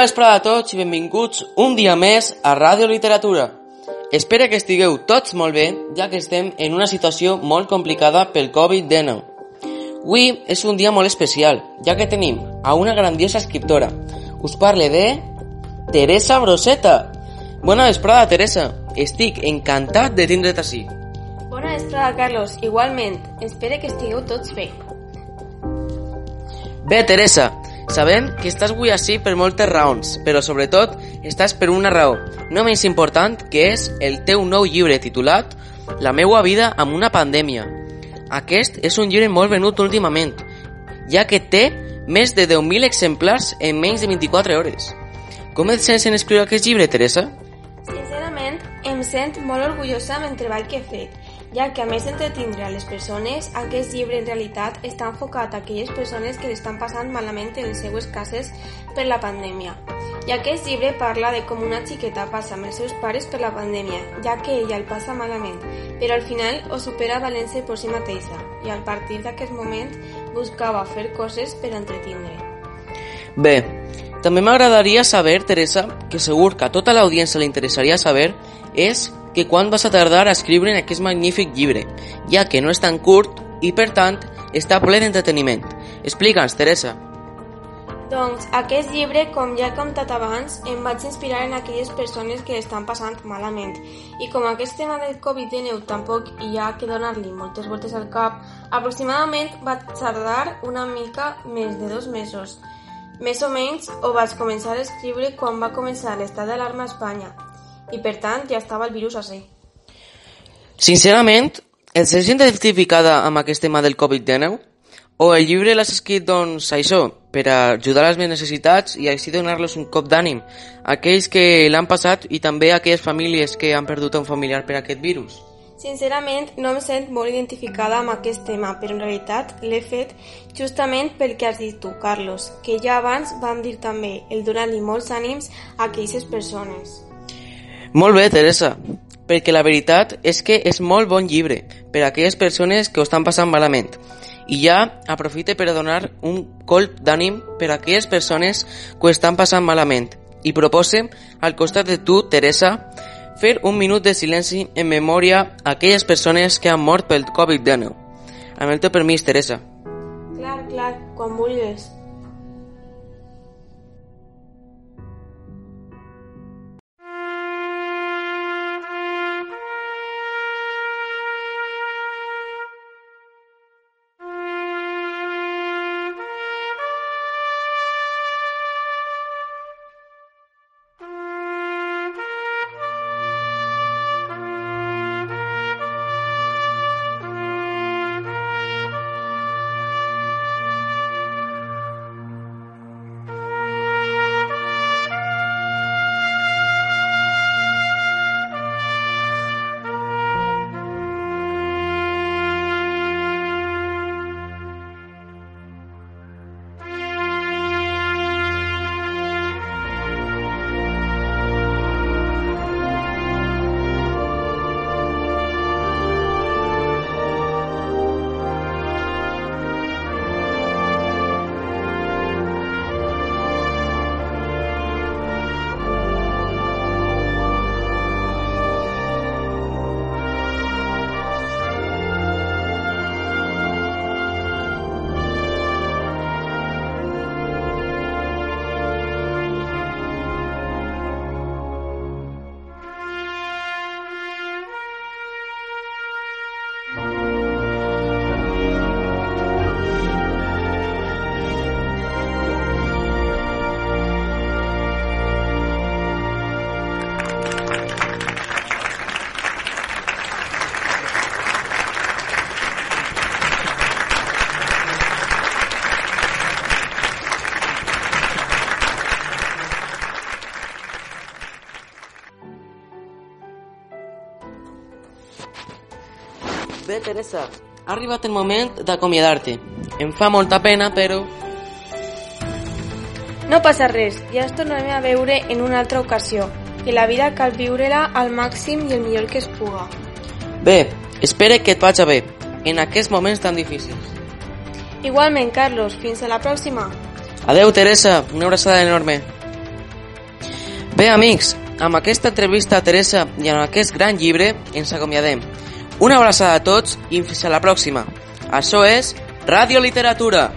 vesprada a tots i benvinguts un dia més a Ràdio Literatura. Espero que estigueu tots molt bé, ja que estem en una situació molt complicada pel Covid-19. Avui és un dia molt especial, ja que tenim a una grandiosa escriptora. Us parle de Teresa Broseta. Bona vesprada, Teresa. Estic encantat de tindre't així. Bona vesprada, Carlos. Igualment, espero que estigueu tots bé. Bé, Teresa, sabem que estàs avui així per moltes raons, però sobretot estàs per una raó, no menys important, que és el teu nou llibre titulat La meua vida amb una pandèmia. Aquest és un llibre molt venut últimament, ja que té més de 10.000 exemplars en menys de 24 hores. Com et sents en escriure aquest llibre, Teresa? Sincerament, em sent molt orgullosa amb el treball que he fet, ja que a més d'entretindre a les persones, aquest llibre en realitat està enfocat a aquelles persones que l'estan passant malament en les seues cases per la pandèmia. I aquest llibre parla de com una xiqueta passa amb els seus pares per la pandèmia, ja que ella el passa malament, però al final ho supera valent-se per si mateixa, i al partir d'aquest moment buscava fer coses per entretindre. Bé, també m'agradaria saber, Teresa, que segur que a tota l'audiència li interessaria saber, és que quan vas a tardar a escriure en aquest magnífic llibre, ja que no és tan curt i, per tant, està ple d'entreteniment. Explica'ns, Teresa. Doncs aquest llibre, com ja he contat abans, em vaig inspirar en aquelles persones que estan passant malament. I com aquest tema del Covid-19 tampoc hi ha que donar-li moltes voltes al cap, aproximadament vaig tardar una mica més de dos mesos. Més o menys ho vaig començar a escriure quan va començar l'estat d'alarma a Espanya i per tant ja estava el virus així. Sincerament, et sents identificada amb aquest tema del Covid-19? O el llibre l'has escrit, doncs, això, per ajudar a les meves necessitats i així donar-los un cop d'ànim a aquells que l'han passat i també a aquelles famílies que han perdut un familiar per aquest virus? Sincerament, no em sent molt identificada amb aquest tema, però en realitat l'he fet justament pel que has dit tu, Carlos, que ja abans vam dir també, el donar-li molts ànims a aquelles persones. Molt bé, Teresa, perquè la veritat és que és molt bon llibre per a aquelles persones que ho estan passant malament. I ja aprofite per a donar un colp d'ànim per a aquelles persones que ho estan passant malament i propose, al costat de tu, Teresa, fer un minut de silenci en memòria a aquelles persones que han mort pel Covid-19. Amb el teu permís, Teresa. Clar, clar, quan vulguis. Bé, Teresa, ha arribat el moment d'acomiadar-te. Em fa molta pena, però... No passa res, ja ens tornarem a veure en una altra ocasió, que la vida cal viure-la al màxim i el millor que es puga. Bé, espere que et vagi bé, en aquests moments tan difícils. Igualment, Carlos, fins a la pròxima. Adeu, Teresa, una abraçada enorme. Bé, amics, amb aquesta entrevista a Teresa i amb aquest gran llibre ens acomiadem. Una abraçada a tots i fins a la pròxima. Això és Ràdio Literatura.